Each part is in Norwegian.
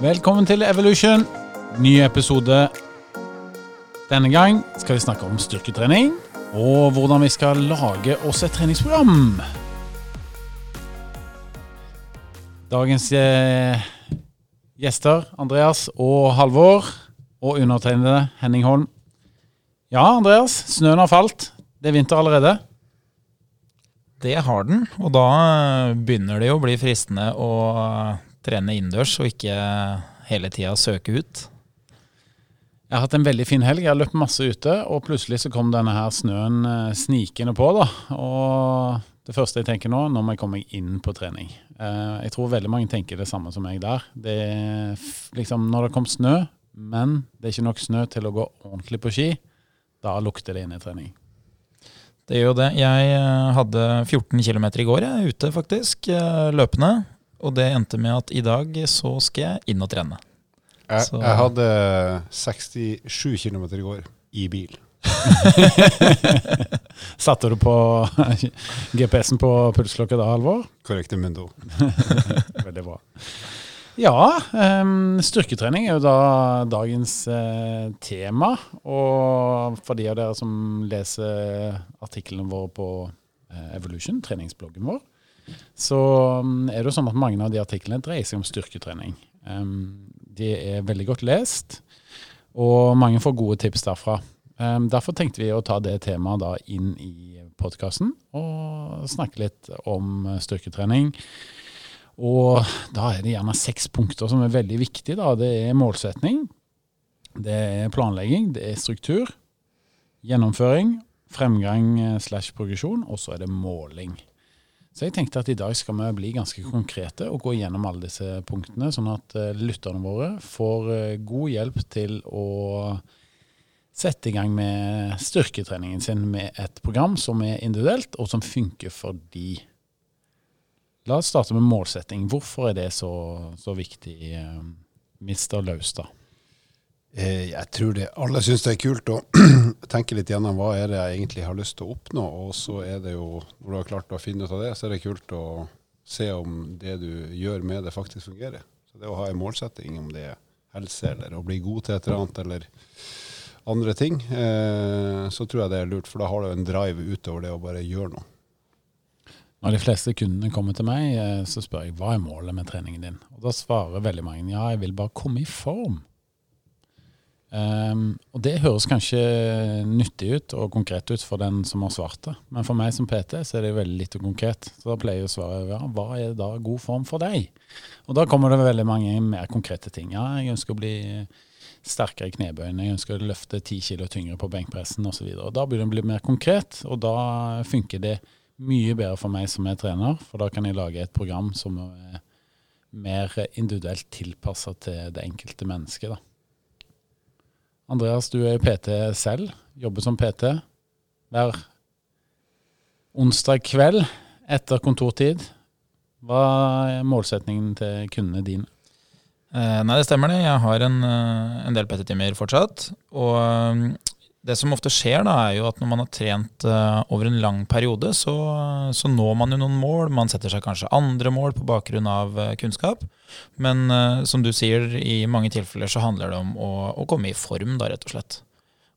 Velkommen til Evolution. Ny episode. Denne gang skal vi snakke om styrketrening og hvordan vi skal lage oss et treningsprogram. Dagens eh, gjester Andreas og Halvor, og undertegnede Henning Holm. Ja, Andreas. Snøen har falt. Det er vinter allerede. Det har den, og da begynner det jo å bli fristende å trene innendørs og ikke hele tida søke ut. Jeg har hatt en veldig fin helg. Jeg har løpt masse ute, og plutselig så kom denne her snøen eh, snikende på. da. Og det første jeg tenker nå, nå må jeg komme meg inn på trening. Eh, jeg tror veldig mange tenker det samme som meg der. Det er liksom Når det kom snø, men det er ikke nok snø til å gå ordentlig på ski, da lukter det innetrening. Det gjør jo det. Jeg eh, hadde 14 km i går, jeg, ute faktisk, løpende. Og det endte med at i dag så skal jeg inn og trene. Jeg, Så- jeg hadde 67 km i går i bil. Satte du på GPS-en på pulsklokka da, Halvor? Korrekte mundo. Veldig bra. Ja, um, styrketrening er jo da dagens eh, tema. Og for de av dere som leser artiklene våre på eh, Evolution, treningsbloggen vår, så mm, er det jo sånn at mange av de artiklene dreier seg om styrketrening. De er veldig godt lest, og mange får gode tips derfra. Derfor tenkte vi å ta det temaet da inn i podkasten og snakke litt om styrketrening. Og da er det gjerne seks punkter som er veldig viktige. Da. Det er målsetning, det er planlegging, det er struktur, gjennomføring, fremgang eh, slash progresjon, og så er det måling. Så jeg tenkte at i dag skal vi bli ganske konkrete og gå gjennom alle disse punktene, sånn at eh, lytterne våre får eh, god hjelp til å sette i gang med styrketreningen sin med et program som er individuelt, og som funker for de. La oss starte med målsetting. Hvorfor er det så, så viktig, eh, Mr. Laustad? Eh, Jeg tror det alle syns det er kult å tenke litt gjennom hva er det jeg egentlig har lyst til å oppnå. Og så er det jo, når du har klart å finne ut av det, så er det kult å se om det du gjør med det, faktisk fungerer. Så det å ha en målsetting, om det er helse eller å bli god til et eller annet eller andre ting, eh, så tror jeg det er lurt. For da har du en drive utover det å bare gjøre noe. Når de fleste kundene kommer til meg, eh, så spør jeg hva er målet med treningen din. Og Da svarer veldig mange ja, jeg vil bare komme i form. Ehm, og det høres kanskje nyttig ut og konkret ut for den som har svart det. Men for meg som PT så er det jo veldig lite konkret. Så da pleier jeg å svare ja, hva er da god form for deg? Og da kommer det veldig mange mer konkrete ting. Ja, jeg ønsker å bli sterkere i knebøyene, jeg ønsker å løfte ti kilo tyngre på benkpressen osv. Da blir det bli mer konkret, og da funker det mye bedre for meg som er trener, for da kan jeg lage et program som er mer individuelt tilpassa til det enkelte mennesket. da. Andreas, du er PT selv, jobber som PT. Hver onsdag kveld etter kontortid. Hva er målsetningen til kundene dine? Eh, nei, det stemmer det. Jeg har en, eh, en del PT-timer fortsatt. Og det som ofte skjer, da, er jo at når man har trent uh, over en lang periode, så, så når man jo noen mål. Man setter seg kanskje andre mål på bakgrunn av uh, kunnskap. Men uh, som du sier, i mange tilfeller så handler det om å, å komme i form, da, rett og slett.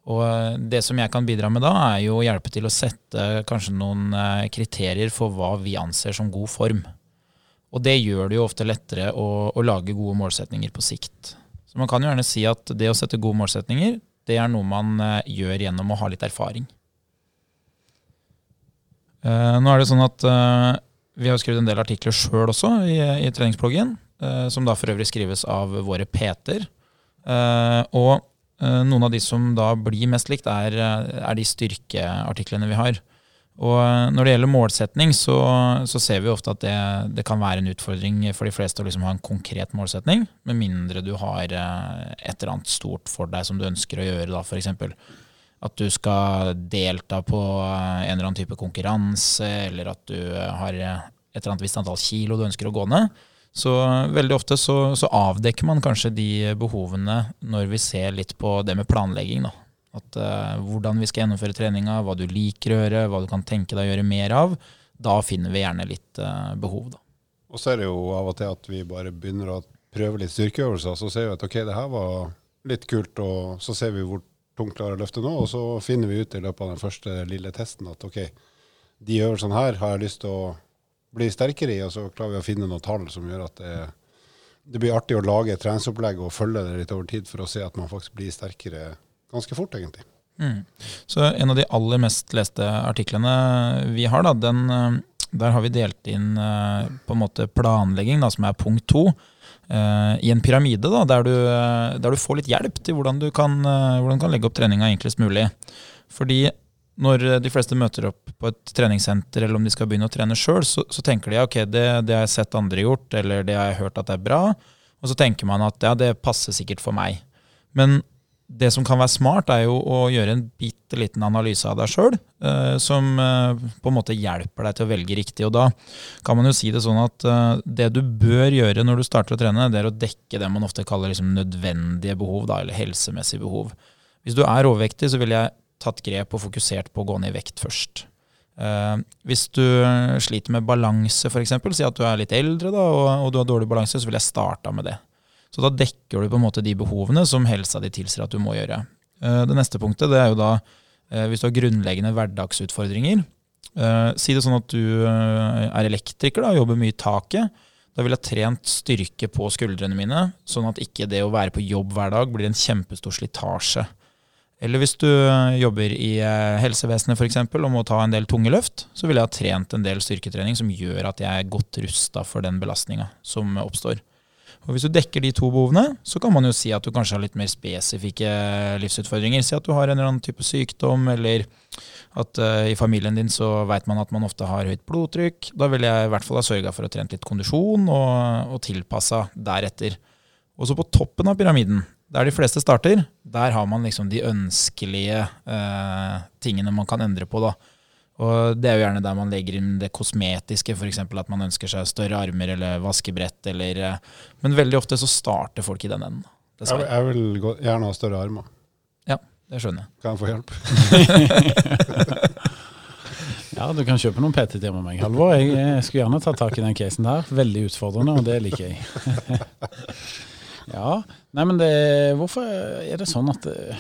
Og det som jeg kan bidra med da, er jo å hjelpe til å sette kanskje noen kriterier for hva vi anser som god form. Og det gjør det jo ofte lettere å, å lage gode målsetninger på sikt. Så man kan jo gjerne si at det å sette gode målsetninger, det er noe man eh, gjør gjennom å ha litt erfaring. Eh, nå er det sånn at eh, vi har skrevet en del artikler sjøl også i, i treningsbloggen, som da for øvrig skrives av våre Peter. Og noen av de som da blir mest likt, er, er de styrkeartiklene vi har. Og eh, når det gjelder målsetning, så, så ser vi ofte at det, det kan være en utfordring for de fleste å liksom ha en konkret målsetning, med mindre du har eh, et eller annet stort for deg som du ønsker å gjøre, da, f.eks. At du skal delta på eh, en eller annen type konkurranse, eller at du har et eller annet visst antall kilo du ønsker å gå ned. Så veldig ofte så, så avdekker man kanskje de behovene når vi ser litt på det med planlegging. da. At uh, Hvordan vi skal gjennomføre treninga, hva du liker å gjøre, hva du kan tenke deg å gjøre mer av. Da finner vi gjerne litt uh, behov, da. Og så er det jo av og til at vi bare begynner å prøve litt styrkeøvelser, så ser vi at ok, det her var litt kult, og så ser vi hvor tungt klarer å løfte nå, og så finner vi ut i løpet av den første lille testen at ok, de øvelsene her har jeg lyst til å bli sterkere i, og så klarer vi å finne noen tall som gjør at det, det blir artig å lage et treningsopplegg og følge det litt over tid for å se at man faktisk blir sterkere ganske fort, egentlig. Mm. Så en av de aller mest leste artiklene vi har, da, den, eh, der har vi delt inn eh, på en måte planlegging, da, som er punkt to. Uh, i en pyramide, da, der du, der du, får litt hjelp til hvordan du kan, uh, hvordan du kan legge opp treninga enklest mulig. Fordi når de fleste møter opp på et treningssenter, eller om de skal begynne å trene sjøl, så, så, tenker de ok, det, det, har jeg sett andre gjort, eller det har jeg hørt at det er bra. Og så tenker man at ja, det passer sikkert for meg. Men det som kan være smart, er jo å gjøre en bitte liten analyse av deg sjøl, eh, som eh, på en måte hjelper deg til å velge riktig. Og da kan man jo si det sånn at eh, det du bør gjøre når du starter å trene, det er å dekke det man ofte kaller liksom nødvendige behov, da, eller helsemessige behov. Hvis du er overvektig, så ville jeg tatt grep og fokusert på å gå ned i vekt først. Uh, hvis du sliter med balanse, f.eks., si at du er litt eldre da, og, og du har dårlig balanse, så ville jeg starta med det. Så da dekker du på en måte de behovene som helsa di tilsier at du må gjøre. Eh, det neste punktet det er jo da eh, hvis du har grunnleggende hverdagsutfordringer. Eh, si det sånn at du er elektriker og jobber mye i taket. Da ville jeg trent styrke på skuldrene mine, sånn at ikke det å være på jobb hver dag blir en kjempestor slitasje. Eller hvis du jobber i helsevesenet f.eks. og må ta en del tunge løft, så ville jeg ha trent en del styrketrening som gjør at jeg er godt rusta for den belastninga som oppstår. Og Hvis du dekker de to behovene, så kan man jo si at du kanskje har litt mer spesifikke livsutfordringer. Si at du har en eller annen type sykdom, eller at uh, i familien din så veit man at man ofte har høyt blodtrykk. Da ville jeg i hvert fall ha sørga for å trene litt kondisjon og, og tilpassa deretter. Og så på toppen av pyramiden, der de fleste starter, der har man liksom de ønskelige uh, tingene man kan endre på. da. Og det er jo gjerne der man legger inn det kosmetiske, f.eks. at man ønsker seg større armer eller vaskebrett eller eh, Men veldig ofte så starter folk i den enden. Jeg, jeg vil gå, gjerne ha større armer. Ja, det skjønner jeg. Kan jeg få hjelp? ja, du kan kjøpe noen PT-timer med meg, Halvor. Jeg, jeg skulle gjerne tatt tak i den casen der. Veldig utfordrende, og det liker jeg. ja, nei, men det, hvorfor er det sånn at eh,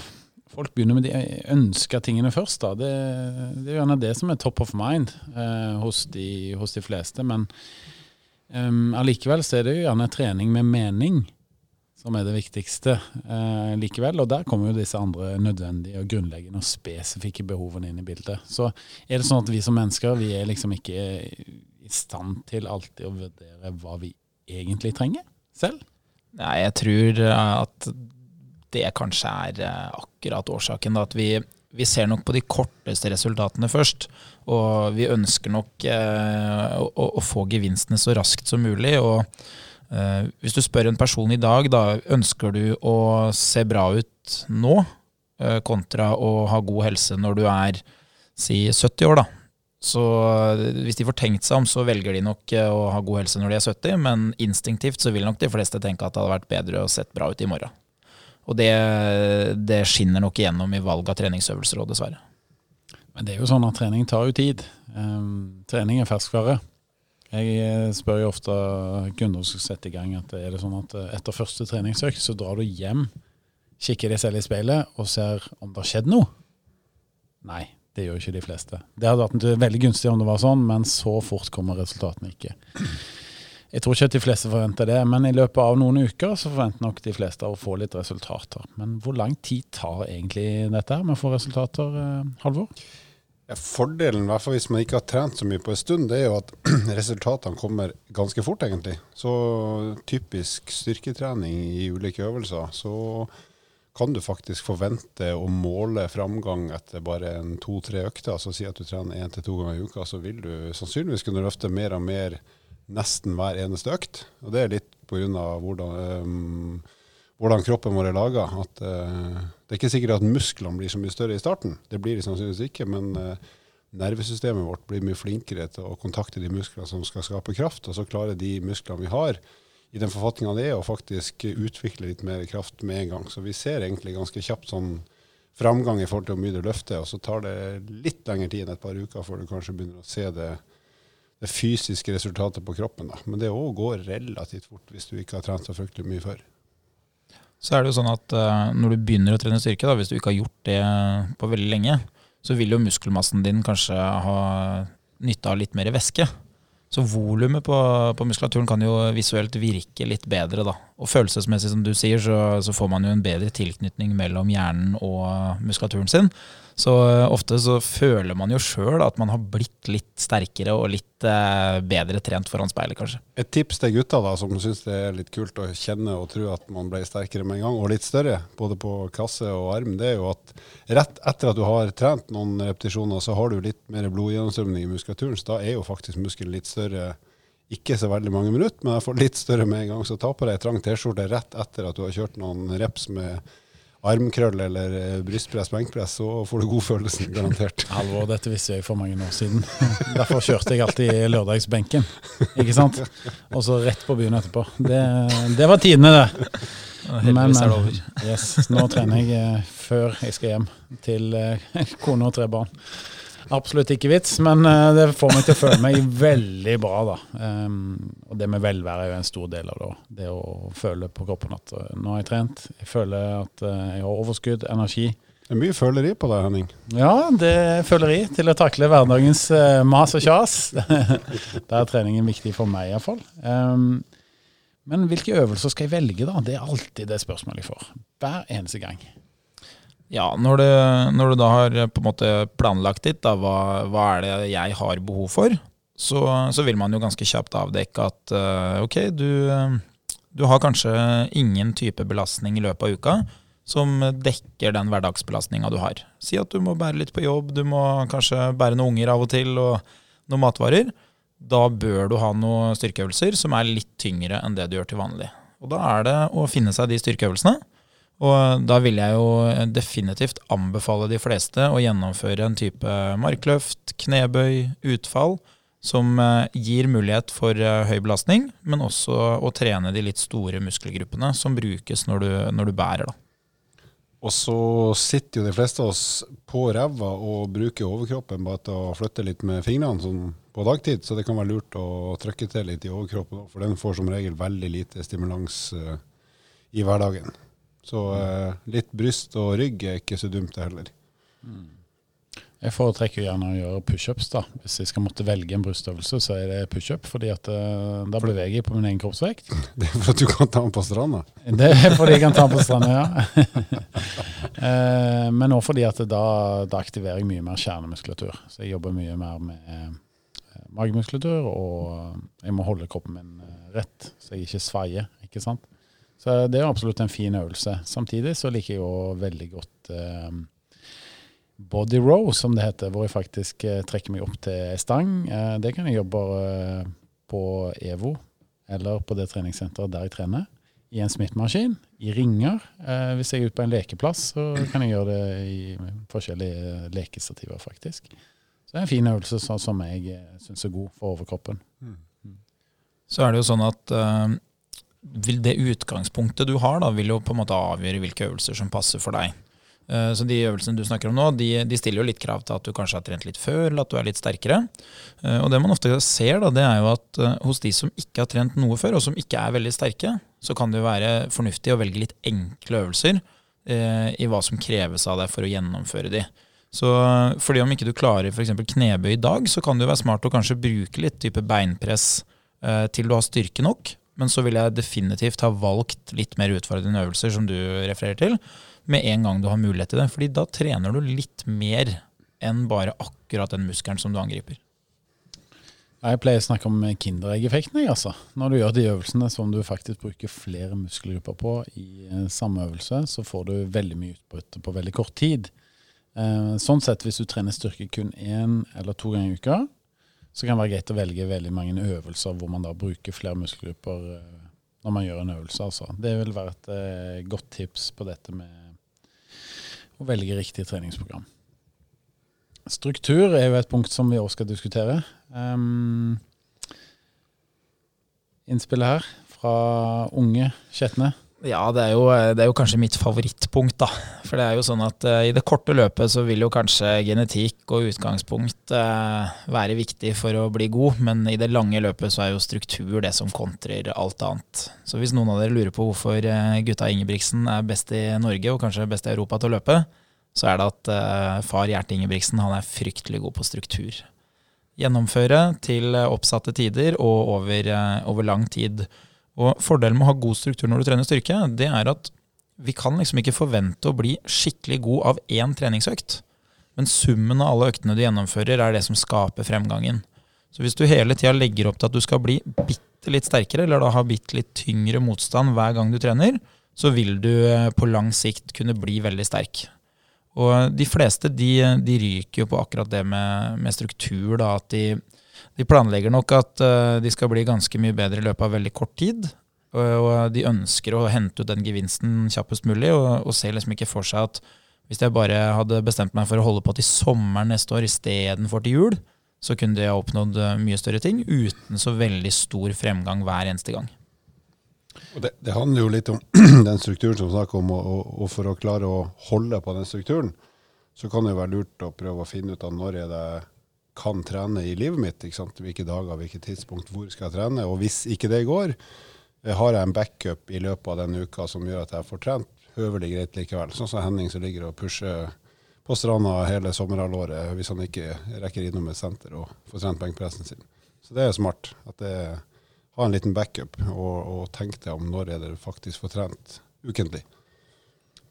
folk begynner med de ønska tingene først. Da. Det, det, er gjerne det som er top of mind eh, hos, de, hos, de, fleste. Men um, allikevel så er det jo gjerne trening med mening som er det viktigste eh, likevel. Og der kommer jo disse andre nødvendige og grunnleggende og spesifikke behovene inn i bildet. Så er det sånn at vi som mennesker vi er liksom ikke i stand til alltid å vurdere hva vi egentlig trenger selv. Nei, jeg tror at det kanskje er eh, akkurat årsaken. Da, at vi, vi, ser nok på de korteste resultatene først. Og vi ønsker nok eh, å, å, få gevinstene så raskt som mulig. og eh, Hvis du spør en person i dag, da ønsker du å se bra ut nå, eh, kontra å ha god helse når du er si 70 år, da. Så hvis de får tenkt seg om, så velger de nok eh, å ha god helse når de er 70, men instinktivt så vil nok de fleste tenke at det hadde vært bedre å sett bra ut i morgen. Og det, det skinner nok igjennom i valg av treningsøvelser òg, dessverre. Men det er jo sånn at trening tar jo tid. Um, trening er ferskvare. Jeg eh, spør jo ofte kunder som sette i gang, at er det sånn at eh, etter første treningsøkt så drar du hjem, kikker deg selv i speilet og ser om det har skjedd noe? Nei, det gjør ikke de fleste. Det hadde vært veldig gunstig om det var sånn, men så fort kommer resultatene ikke. Jeg tror ikke at de fleste forventer det, men i løpet av noen uker så forventer nok de fleste å få litt resultater. Men hvor lang tid tar egentlig dette med å få resultater, eh, Halvor? Ja, fordelen, i hvert fall hvis man ikke har trent så mye på en stund, det er jo at resultatene kommer ganske fort, egentlig. Så typisk styrketrening i ulike øvelser, så kan du faktisk forvente å måle framgang etter bare en to-tre økter. Altså si at du trener én til to ganger i uka, så vil du sannsynligvis kunne løfte mer og mer nesten hver eneste økt. Og det er litt pga. Hvordan, um, hvordan kroppen vår er laga. Uh, det er ikke sikkert at musklene blir så mye større i starten. Det blir de sannsynligvis ikke, men uh, nervesystemet vårt blir mye flinkere til å kontakte de musklene som skal skape kraft, og så klarer de musklene vi har i den forfatninga det er, å faktisk utvikle litt mer kraft med en gang. Så vi ser egentlig ganske kjapt sånn framgang i forhold til hvor mye du løfter, og så tar det litt lengre tid enn et par uker før du kanskje begynner å se det det fysiske resultatet på kroppen. Da. Men det òg går relativt fort hvis du ikke har trent så fryktelig mye før. Så er det jo sånn at uh, når du begynner å trene styrke, da, hvis du ikke har gjort det på veldig lenge, så vil jo muskelmassen din kanskje ha nytte av litt mer væske. Så volumet på, på, muskulaturen kan jo visuelt virke litt bedre, da. Og følelsesmessig, som du sier, så, så får man jo en bedre tilknytning mellom hjernen og muskulaturen sin. Så uh, ofte så føler man jo sjøl at man har blitt litt sterkere og litt uh, bedre trent foran speilet, kanskje. Et tips til gutta da, som syns det er litt kult å kjenne og tro at man ble sterkere med en gang, og litt større, både på kasse og arm, det er jo at rett etter at du har trent noen repetisjoner, så har du litt mer blodgjennomstrømning i muskulaturen, så da er jo faktisk muskelen litt større. Ikke så veldig mange minutter, men jeg får litt større med en gang. Så ta på deg trang T-skjorte rett etter at du har kjørt noen reps med armkrøll eller eh, brystpress, benkpress, så får du godfølelsen, garantert. Alvor, dette visste jeg for mange år siden. Derfor kjørte jeg alltid lørdagsbenken, ikke sant? Og så rett på byen etterpå. Det, det var tidene, det. Men, men yes, nå trener jeg eh, før jeg skal hjem til eh, kone og tre barn. Absolutt ikke vits, men uh, det får meg til å føle meg veldig bra. da. Um, og det med velvære er jo en stor del av det. Det å føle på kroppen at uh, nå har jeg trent, jeg føler at uh, jeg har overskudd, energi. Det er mye føleri på deg, Henning. Ja, det er føleri til å takle hverdagens mas og kjas. Der er treningen viktig for meg iallfall. Um, men hvilke øvelser skal jeg velge, da? Det er alltid det spørsmålet jeg får. Hver eneste gang. Ja, når du, når du, da har på en måte planlagt ditt, da, hva, hva, er det jeg har behov for, så, så vil man jo ganske kjapt avdekke at uh, ok, du, du, har kanskje ingen type belastning i løpet av uka som dekker den hverdagsbelastninga du har. Si at du må bære litt på jobb, du må kanskje bære noen unger av og til og noen matvarer. Da bør du ha noen styrkeøvelser som er litt tyngre enn det du gjør til vanlig. Og da er det å finne seg de styrkeøvelsene og da vil jeg jo definitivt anbefale de fleste å gjennomføre en type markløft, knebøy, utfall, som eh, gir mulighet for eh, høy belastning, men også å trene de litt store muskelgruppene som brukes når du, når du bærer. da. Og så sitter jo de fleste av oss på ræva og bruker overkroppen bare til å flytte litt med fingrene sånn på dagtid, så det kan være lurt å trykke til litt i overkroppen, for den får som regel veldig lite stimulans uh, i hverdagen. Så eh, litt bryst og rygg er ikke så dumt, det heller. Mm. Jeg foretrekker gjerne å gjøre pushups. Hvis jeg skal måtte velge en brystøvelse, så er det pushup. fordi at uh, da beveger jeg på min egen kroppsvekt. Det er for at du kan ta den på stranda? Det er fordi jeg kan ta den på stranda, ja. uh, men òg fordi at da, da, aktiverer jeg mye mer kjernemuskulatur. Så jeg jobber mye mer med uh, magemuskulatur, og jeg må holde kroppen min rett, så jeg ikke svaier. ikke sant? Så det er absolutt en fin øvelse. Samtidig så liker jeg jo veldig godt eh, body row, som det heter, hvor jeg faktisk eh, trekker meg opp til ei stang. Eh, det kan jeg gjøre bare eh, på EVO eller på det treningssenteret der jeg trener. I en smittmaskin, i ringer. Eh, hvis jeg er ute på en lekeplass, så kan jeg gjøre det i forskjellige lekestativer, faktisk. Så det er en fin øvelse så, som jeg eh, syns er god for overkroppen. Mm. Så er det jo sånn at vil det utgangspunktet du har, da, vil jo på en måte avgjøre hvilke øvelser som passer for deg. Eh, så De øvelsene du snakker om nå, de, de, stiller jo litt krav til at du kanskje har trent litt før, eller at du er litt sterkere. Eh, og Det man ofte ser, da, det er jo at eh, hos de som ikke har trent noe før, og som ikke er veldig sterke, så kan det jo være fornuftig å velge litt enkle øvelser i hva som kreves av deg for å gjennomføre de. Så fordi om ikke du klarer f.eks. knebøy i dag, så kan det jo være smart å kanskje bruke litt type beinpress til du har styrke nok, men så vil jeg definitivt ha valgt litt mer utfordrende øvelser, som du refererer til, med en gang du har mulighet til det. Fordi da trener du litt mer enn bare akkurat den muskelen som du angriper. Jeg pleier å snakke om kinderegg-effekten. Altså. Når du gjør de øvelsene som du faktisk bruker flere muskelgrupper på i eh, samme øvelse, så får du veldig mye utbytte på veldig kort tid. Eh, sånn sett, hvis du trener styrke kun én eller to ganger i uka, så kan det være greit å velge veldig mange øvelser hvor man da bruker flere muskelgrupper eh, når man gjør en øvelse. Altså. Det vil være et eh, godt tips på dette med å velge riktig treningsprogram. Struktur er jo et punkt som vi også skal diskutere. Um, innspillet her fra unge Skjetne. Ja, det er, jo, det er, jo, kanskje mitt favorittpunkt, da. For det er jo sånn at uh, i det korte løpet så vil jo kanskje genetikk og utgangspunkt uh, være viktig for å bli god, men i det lange løpet så er jo struktur det som kontrer alt annet. Så hvis noen av dere lurer på hvorfor uh, gutta Ingebrigtsen er best i Norge, og kanskje best i Europa til å løpe, så er det at far Gjerte Ingebrigtsen han er fryktelig god på struktur. Gjennomføre til oppsatte tider og over, over lang tid. Og Fordelen med å ha god struktur når du trener styrke, det er at vi kan liksom ikke forvente å bli skikkelig god av én treningsøkt. Men summen av alle øktene du gjennomfører, er det som skaper fremgangen. Så hvis du hele tida legger opp til at du skal bli bitte litt sterkere, eller da ha bitte litt tyngre motstand hver gang du trener, så vil du eh, på lang sikt kunne bli veldig sterk. Og de fleste de, de ryker jo på akkurat det med, med struktur. da, At de, de planlegger nok at uh, de skal bli ganske mye bedre i løpet av veldig kort tid. Og, de ønsker å hente ut den gevinsten kjappest mulig, og, og, ser liksom ikke for seg at hvis jeg bare hadde bestemt meg for å holde på til sommeren neste år istedenfor til jul, så kunne ha oppnådd eh, mye større ting uten så veldig stor fremgang hver eneste gang. Det, det, handler jo litt om den strukturen som snakker om, og, og, for å klare å holde på den strukturen, så kan det jo være lurt å prøve å finne ut av når er det kan trene i livet mitt. ikke sant? Hvilke dager, hvilket tidspunkt, hvor skal jeg trene? Og hvis ikke det går, eh, har jeg en backup i løpet av den uka som gjør at jeg får trent høvelig greit likevel. Sånn som Henning som ligger og pusher på stranda hele sommerhalvåret hvis han ikke rekker innom et senter og får trent benkpressen sin. Så det er smart. at det Ha en liten backup og, og tenk deg om når er det faktisk får trent ukentlig.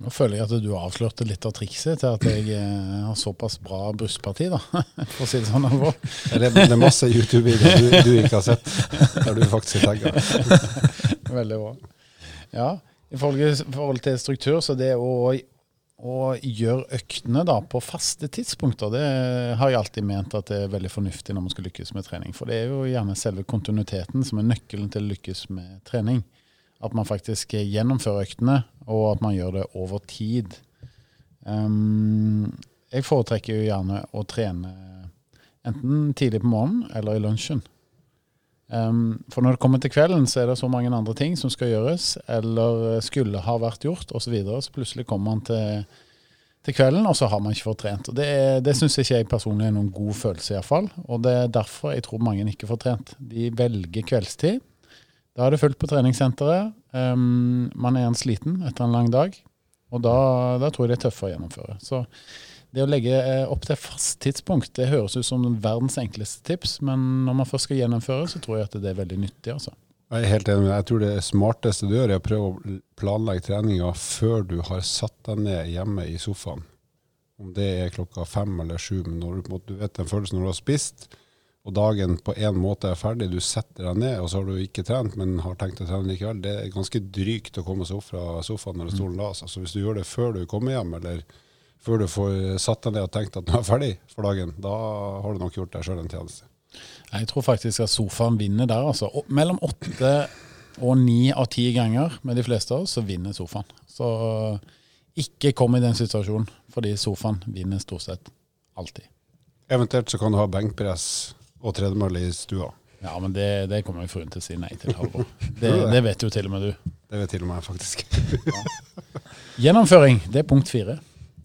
Nå føler jeg at du avslørte litt av trikset til at jeg eh, har såpass bra brystparti, da. For å si det sånn. Det, det er masse YouTube-videoer du, du, ikke har sett, der du faktisk er tagga. Veldig bra. Ja, i forhold, til struktur, så det å, å gjøre øktene da, på faste tidspunkter, det har jeg alltid ment at det er veldig fornuftig når man skal lykkes med trening. For det er jo gjerne selve kontinuiteten som er nøkkelen til å lykkes med trening. At man faktisk gjennomfører øktene, og at man gjør det over tid. Um, jeg foretrekker jo gjerne å trene enten tidlig på morgenen eller i lunsjen. Um, for når det kommer til kvelden, så er det så mange andre ting som skal gjøres, eller skulle ha vært gjort, osv. Så, videre, så plutselig kommer man til, til, kvelden, og så har man ikke fått trent. Og Det, det syns ikke jeg personlig er noen god følelse, iallfall. Og det er derfor jeg tror mange ikke får trent. De velger kveldstid da er det fullt på treningssenteret. Um, man er en sliten etter en lang dag. Og da, da, tror jeg det er tøffere å gjennomføre. Så det å legge eh, opp til fast tidspunkt, det høres ut som verdens enkleste tips, men når man først skal gjennomføre, så tror jeg at det er veldig nyttig. altså. Jeg er helt enig. Jeg tror det smarteste du gjør, er å prøve å planlegge treninga før du har satt deg ned hjemme i sofaen. Om det er klokka fem eller sju, men når du, du vet den følelsen når du har spist, og dagen på en måte er ferdig, du setter deg ned, og så har du ikke trent, men har tenkt å trene likevel, det er ganske drygt å komme seg opp fra sofaen eller stolen da. Så hvis du gjør det før du kommer hjem, eller før du får satt deg ned og tenkt at du er ferdig for dagen, da har du nok gjort deg sjøl en tjeneste. Jeg tror faktisk at sofaen vinner der, altså. Mellom åtte og ni av ti ganger med de fleste av oss, så vinner sofaen. Så ikke kom i den situasjonen, fordi sofaen vinner stort sett alltid. Eventuelt så kan du ha benkpress og tredemølle i stua. Ja, men det, det kommer jo fruen til å si nei til, Halvor. Det, det, vet jo til og med du. Det vet til og med jeg, faktisk. ja. Gjennomføring, det er punkt fire.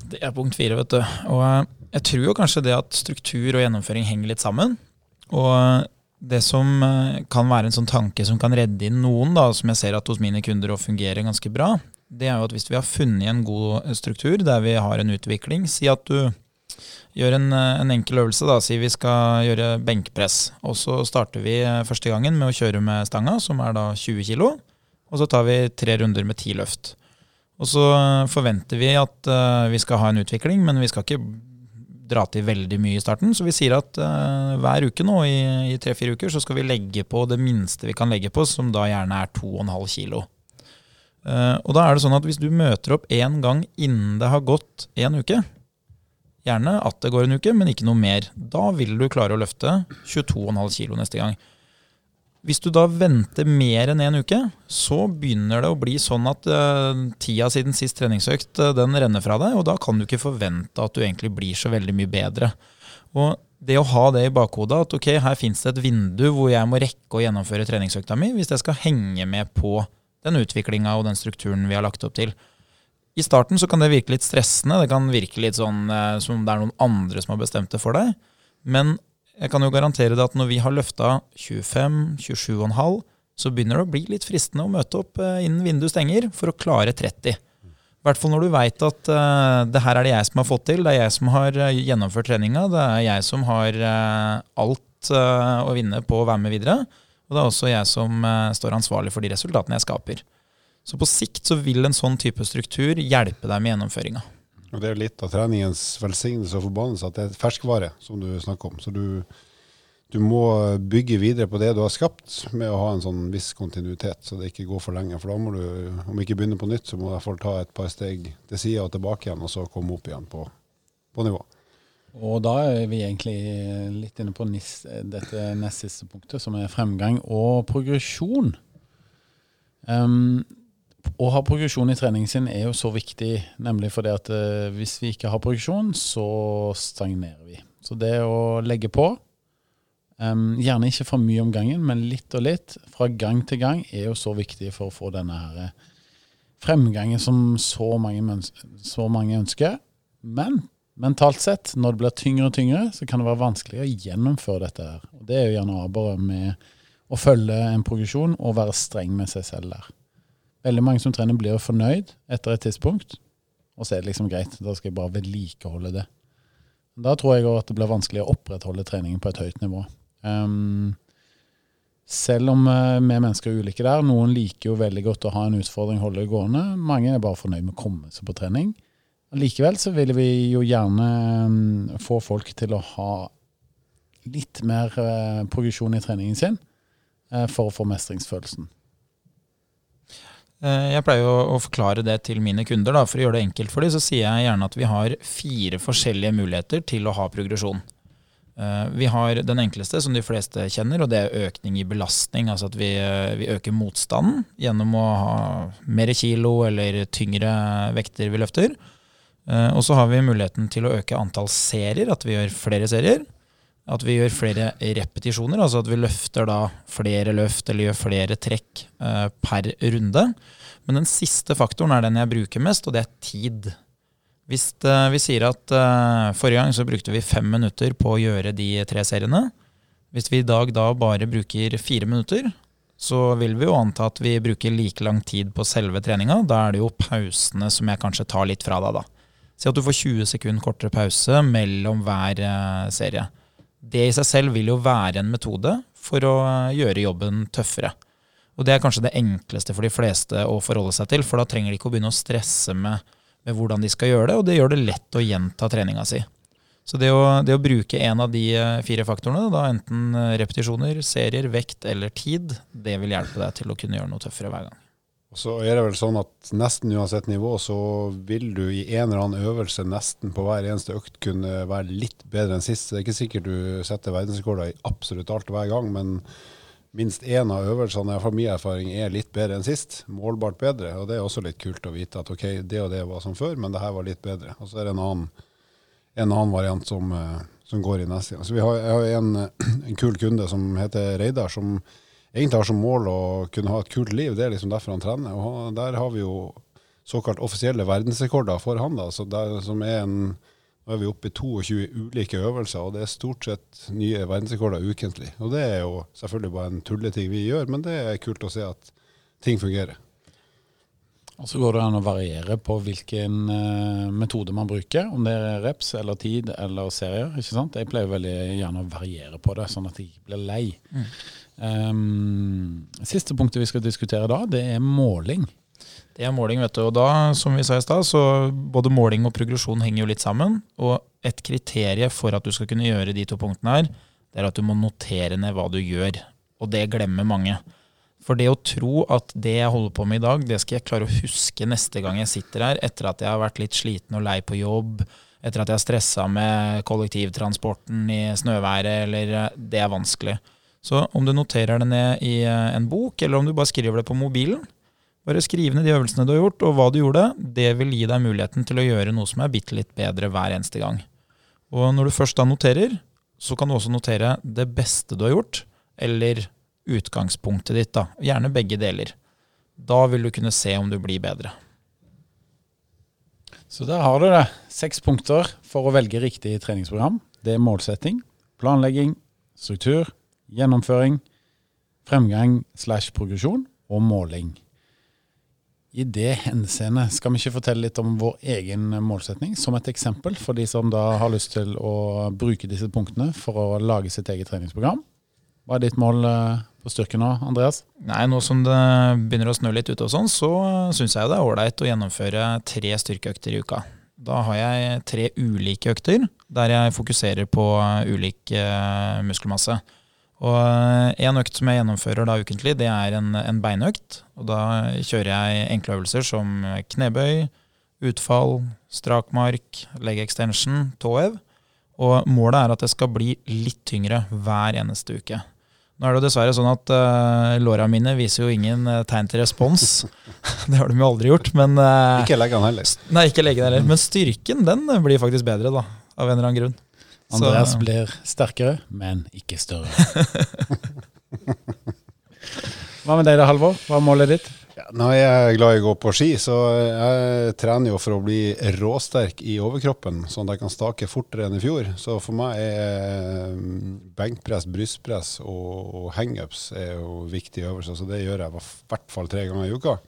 Det er punkt fire, vet du. Og eh, jeg tror jo kanskje det at struktur og gjennomføring henger litt sammen. Og eh, det som eh, kan være en sånn tanke som kan redde inn noen, da, som jeg ser at hos mine kunder og fungerer ganske bra, det er jo at hvis vi har funnet en god struktur der vi har en utvikling Si at du gjør en, eh, en, enkel øvelse. da, Si vi skal gjøre benkpress. Og så starter vi eh, første gangen med å kjøre med stanga, som er da 20 kg. Og så tar vi tre runder med ti løft. Og så eh, forventer vi at uh, vi skal ha en utvikling, men vi skal ikke dra til veldig mye i starten. Så vi sier at uh, hver uke nå i tre-fire uker så skal vi legge på det minste vi kan legge på, som da gjerne er 2,5 kg. Uh, og da er det sånn at hvis du møter opp én gang innen det har gått én uke, Gjerne at det går en uke, men ikke noe mer. Da vil du klare å løfte 22,5 kg neste gang. Hvis du da venter mer enn én en uke, så begynner det å bli sånn at uh, tida siden sist treningsøkt uh, den renner fra deg, og da kan du ikke forvente at du egentlig blir så veldig mye bedre. Og det å ha det i bakhodet, at ok, her fins det et vindu hvor jeg må rekke å gjennomføre treningsøkta mi hvis jeg skal henge med på den utviklinga og den strukturen vi har lagt opp til. I starten så kan det virke litt stressende, det kan virke litt sånn eh, som om det er noen andre som har bestemt det for deg. Men jeg kan jo garantere deg at når vi har løfta 25, 27,5, så begynner det å bli litt fristende å møte opp eh, innen vinduet stenger for å klare 30. I hvert fall når du veit at uh, det her er det jeg som har fått til, det er jeg som har uh, gjennomført treninga, det er jeg som har uh, alt å vinne på å være med videre. Og det er også jeg som står ansvarlig for de resultatene jeg skaper. Så på sikt så vil en sånn type struktur hjelpe deg med gjennomføringa. Og Det er litt av treningens velsignelse og forbannelse at det er ferskvare, som du snakker om. Så du, du, må bygge videre på det du har skapt, med å ha en sånn viss kontinuitet, så det ikke går for lenge. For da må du, om ikke begynne på nytt, så må du i hvert fall ta et par steg til sida og tilbake igjen, og så komme opp igjen på, på nivå. Og da er vi egentlig litt inne på nis, dette nest siste punktet, som er fremgang og progresjon. Um, å ha progresjon i treningen sin er jo så viktig, nemlig fordi at uh, hvis vi ikke har progresjon, så stagnerer vi. Så det å legge på, um, gjerne ikke for mye om gangen, men litt og litt, fra gang til gang, er jo så viktig for å få denne her eh, fremgangen som så mange, så mange ønsker. Men mentalt sett, når det blir tyngre og tyngre, så kan det være vanskelig å gjennomføre dette her. Og det er jo gjerne bare med å følge en progresjon og være streng med seg selv der. Veldig mange som trener, blir fornøyd etter et tidspunkt. Og så er det liksom greit, da skal jeg bare vedlikeholde det. Da tror jeg at det blir vanskelig å opprettholde treningen på et høyt nivå. Um, selv om uh, vi mennesker er ulike der. Noen liker jo veldig godt å ha en utfordring, holde det gående. Mange er bare fornøyd med å komme seg på trening. Likevel så vil vi jo gjerne um, få folk til å ha litt mer uh, progresjon i treningen sin uh, for å få mestringsfølelsen. Eh, jeg pleier å, forklare det til mine kunder. Da. For å gjøre det enkelt for dem, så sier jeg gjerne at vi har fire forskjellige muligheter til å ha progresjon. Eh, vi har den enkleste, som de fleste kjenner, og det er økning i belastning. Altså at vi, eh, vi øker motstanden gjennom å ha mer kilo eller tyngre vekter vi løfter. Og så har vi muligheten til å øke antall serier, at vi gjør flere serier. At vi gjør flere repetisjoner, altså at vi løfter da flere løft eller gjør flere trekk eh, per runde. Men den siste faktoren er den jeg bruker mest, og det er tid. Hvis eh, vi sier at eh, forrige gang så brukte vi fem minutter på å gjøre de tre seriene. Hvis vi i dag da bare bruker fire minutter, så vil vi jo anta at vi bruker like lang tid på selve treninga. Da er det jo pausene som jeg kanskje tar litt fra deg, da. Si at du får 20 sekunder kortere pause mellom hver eh, serie. Det i seg selv vil jo være en metode for å eh, gjøre jobben tøffere. Og det er kanskje det enkleste for de fleste å forholde seg til, for da trenger de ikke å begynne å stresse med, med hvordan de skal gjøre det, og det gjør det lett å gjenta treninga si. Så det å, det å, bruke en av de eh, fire faktorene, da enten eh, repetisjoner, serier, vekt eller tid, det vil hjelpe deg til å kunne gjøre noe tøffere hver gang. Og så er det vel sånn at nesten uansett nivå, så vil du i en eller annen øvelse nesten på hver eneste økt kunne være litt bedre enn sist. Det er ikke sikkert du setter verdensrekorder i absolutt alt hver gang, men minst én av øvelsene, iallfall min erfaring, er litt bedre enn sist. Målbart bedre. Og det er også litt kult å vite at ok, det og det var som før, men det her var litt bedre. Og så er det en annen, en annen variant som, eh, som, går i neste gang. Så vi har, jeg har en, en kul kunde som heter Reidar, som egentlig har som mål å kunne ha et kult liv. Det er liksom derfor han trener. Og der har vi jo såkalt offisielle verdensrekorder for han, da, så der, som er en nå er vi oppe i 22 ulike øvelser, og det er stort sett nye verdensrekorder ukentlig. Og det er jo selvfølgelig bare en tulleting vi gjør, men det er kult å se at ting fungerer. Og Så går det an å variere på hvilken uh, metode man bruker, om det er reps eller tid eller serier. ikke sant? Jeg pleier veldig gjerne å variere på det, sånn at jeg ikke blir lei. Mm. Um, siste punktet vi skal diskutere da, det er måling. Det er måling, vet du. Og da, som vi sa i stad, så både måling og progresjon henger jo litt sammen. Og et kriterium for at du skal kunne gjøre de to punktene her, det er at du må notere ned hva du gjør. Og det glemmer mange. For det å tro at det jeg holder på med i dag, det skal jeg klare å huske neste gang jeg sitter her, etter at jeg har vært litt sliten og lei på jobb, etter at jeg har stressa med kollektivtransporten i snøværet, eller Det er vanskelig. Så om du noterer det ned i eh, en bok, eller om du bare skriver det på mobilen, bare skriv ned de øvelsene du har gjort, og hva du gjorde. Det vil gi deg muligheten til å gjøre noe som er bitte litt bedre hver eneste gang. Og når du først da noterer, så kan du også notere det beste du har gjort, eller utgangspunktet ditt. da. Gjerne begge deler. Da vil du kunne se om du blir bedre. Så der har du det. Seks punkter for å velge riktig treningsprogram. Det er målsetting, planlegging, struktur, gjennomføring, fremgang slash progresjon og måling. I det henseende skal vi ikke fortelle litt om vår egen målsetning, som et eksempel for de som da har lyst til å bruke disse punktene for å lage sitt eget treningsprogram. Hva er ditt mål eh, på styrke nå, Andreas? Nei, Nå som det begynner å snø litt ute, og sånn, så syns jeg det er ålreit å gjennomføre tre styrkeøkter i uka. Da har jeg tre ulike økter der jeg fokuserer på ulik eh, muskelmasse. Og En økt som jeg gjennomfører da ukentlig, det er en, en beinøkt. og Da kjører jeg enkle øvelser som knebøy, utfall, strakmark, leg extension, tåhev. Og målet er at det skal bli litt tyngre hver eneste uke. Nå er det jo dessverre sånn at uh, låra mine viser jo ingen uh, tegn til respons. det har de jo aldri gjort. Men, uh, ikke den heller. Nei, ikke leggene heller. Men styrken den blir faktisk bedre, da. Av en eller annen grunn. Andreas Så, blir sterkere, men ikke større. Hva med deg da, Halvor? Hva er målet ditt? Nå er jeg glad i å gå på ski, så jeg trener jo for å bli råsterk i overkroppen, sånn at jeg kan stake fortere enn i fjor. Så for meg er benkpress, brystpress og hangups jo viktige øvelser, så det gjør jeg i hvert fall tre ganger i uka.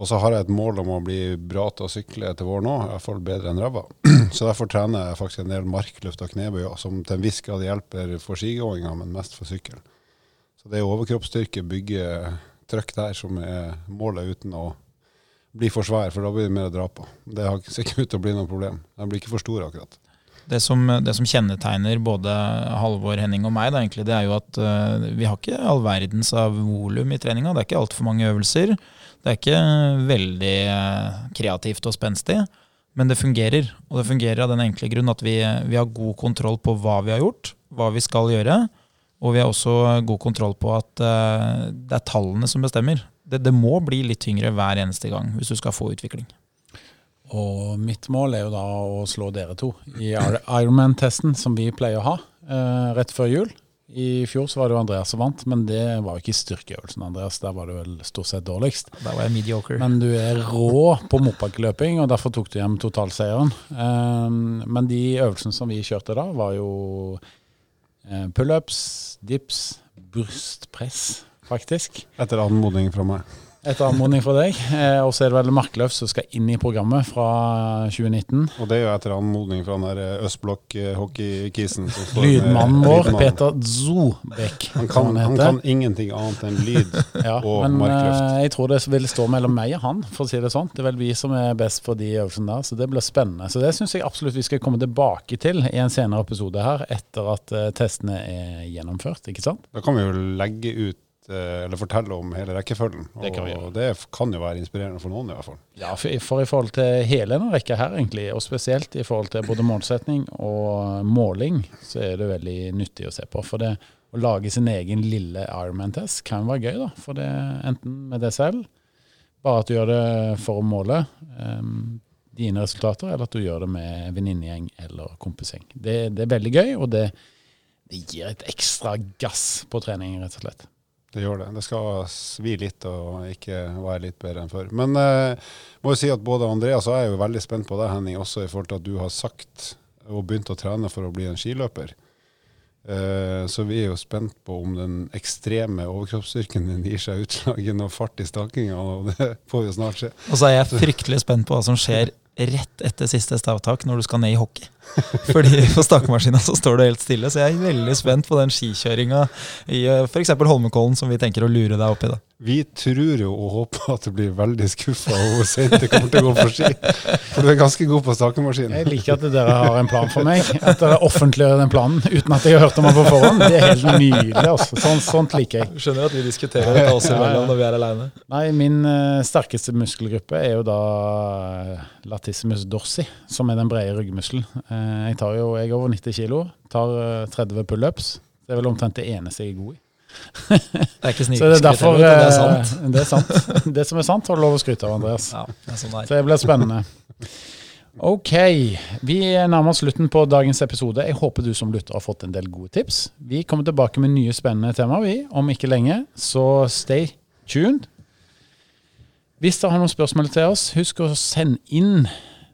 Og så har jeg et mål om å bli bra til å sykle til våren òg, iallfall bedre enn ræva. Så derfor trener jeg faktisk en del markløft og knebøy, som til en viss grad hjelper for skigåinga, men mest for sykkel. Så det er overkroppsstyrke bygger trøkk der som er målet, uten å bli for svær, for da blir det mer å dra på. Det ser ikke ut til å bli noe problem. Den blir ikke for stor, akkurat. Det som, det som, kjennetegner både Halvor, Henning og meg, er, egentlig, det er jo at uh, vi har ikke all verdens av volum i treninga. Det er ikke altfor mange øvelser. Det er ikke veldig uh, kreativt og spenstig. Men det fungerer. Og det fungerer av den enkle grunn at vi, vi har god kontroll på hva vi har gjort, hva vi skal gjøre. Og vi har også god kontroll på at uh, det er tallene som bestemmer. Det, det, må bli litt tyngre hver eneste gang hvis du skal få utvikling. Og mitt mål er jo da å slå dere to i Ironman-testen som vi pleier å ha uh, rett før jul. I fjor så var det jo Andreas som vant, men det var jo ikke styrkeøvelsen. Andreas, Der var du vel stort sett dårligst. Der var jeg mediocre. Men du er rå på mopedløping, og derfor tok du hjem totalseieren. Um, men de øvelsene som vi kjørte da, var jo Eh, pullups, dips, brystpress, faktisk. Etter anmodning fra meg. Etter anmodning fra deg. Eh, og så er det vel Markløf som skal inn i programmet fra 2019. Og det er jo etter anmodning fra den der eh, østblokk-hockeykisen. Lydmannen vår, Peter Zobek. Han, kan, han, han kan ingenting annet enn lyd ja, og men, markløft. Eh, jeg tror det vil stå mellom meg og han, for å si det sånn. Det er vel vi som er best for de øvelsene der, så det blir spennende. Så det syns jeg absolutt vi skal komme tilbake til i en senere episode her, etter at uh, testene er gjennomført, ikke sant? Da kan vi jo legge ut Eh, eller fortelle om hele rekkefølgen. Det kan, og det kan jo være inspirerende for noen, i hvert fall. Ja, for, for i forhold til hele denne rekka her, egentlig, og spesielt i forhold til både målsetning og måling, så er det veldig nyttig å se på. For det å lage sin egen lille Ironman-test kan være gøy, da. For det enten med deg selv, bare at du gjør det for å måle um, dine resultater, eller at du gjør det med venninnegjeng eller kompisgjeng. Det, det, er veldig gøy, og det, det gir et ekstra gass på trening, rett og slett. Det gjør det. Det skal svi litt og ikke være litt bedre enn før. Men eh, må jo si at både Andreas og jeg er jo veldig spent på deg, Henning, også i forhold til at du har sagt og begynt å trene for å bli en skiløper. Eh, så vi er jo spent på om den ekstreme overkroppsstyrken din gir seg utslag i noe fart i stakinga, og det får vi snart se. Og så er jeg fryktelig spent på hva som skjer rett etter siste stavtak når du skal ned i hockey. Fordi på stakemaskina så står du helt stille, så jeg er veldig spent på den skikjøringa i eh, f.eks. Holmenkollen som vi tenker å lure deg opp i. da. Vi tror jo og håper at du blir veldig skuffa over hvor sent det kommer til å gå på ski. For du er ganske god på stakemaskinen. Jeg liker at dere har en plan for meg. At dere offentliggjør den planen uten at jeg har hørt om den på forhånd. Det er helt nydelig. altså. Sånt, sånt liker jeg. Skjønner at vi diskuterer dette oss imellom når vi er aleine. Nei, min uh, sterkeste muskelgruppe er jo da uh, latissimus dorsi, som er den brede ryggmuskelen. Uh, jeg tar jo, jeg er over 90 kg, tar 30 pullups. Det er vel omtrent det eneste jeg er god i. Det er ikke Så det er derfor det er, sant. det er sant. Det som er sant, har du lov å skryte av, Andreas. Ja, det sånn Så det blir spennende. Ok, vi nærmer oss slutten på dagens episode. Jeg håper du som lytter har fått en del gode tips. Vi kommer tilbake med nye spennende temaer vi, om ikke lenge, så stay tuned. Hvis dere har noen spørsmål til oss, husk å sende inn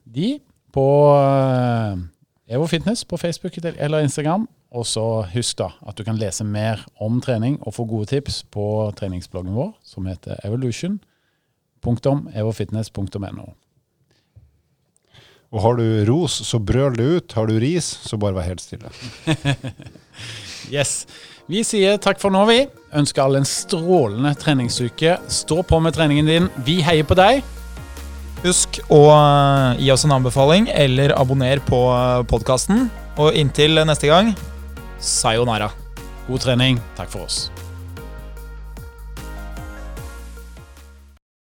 de på eh, Evo Fitness på Facebook eller Instagram. Og så husk da at du kan lese mer om trening og få gode tips på treningsbloggen vår, som heter evolution.evofitness.no. Og har du ros, så brøl det ut. Har du ris, så bare vær helt stille. yes. Vi sier takk for nå, vi. Ønsker alle en strålende treningsuke. Stå på med treningen din. Vi heier på deg. Husk å eh, gi oss en anbefaling eller abonner på eh, podkasten. Og inntil neste gang sayonara. God trening. Takk for oss.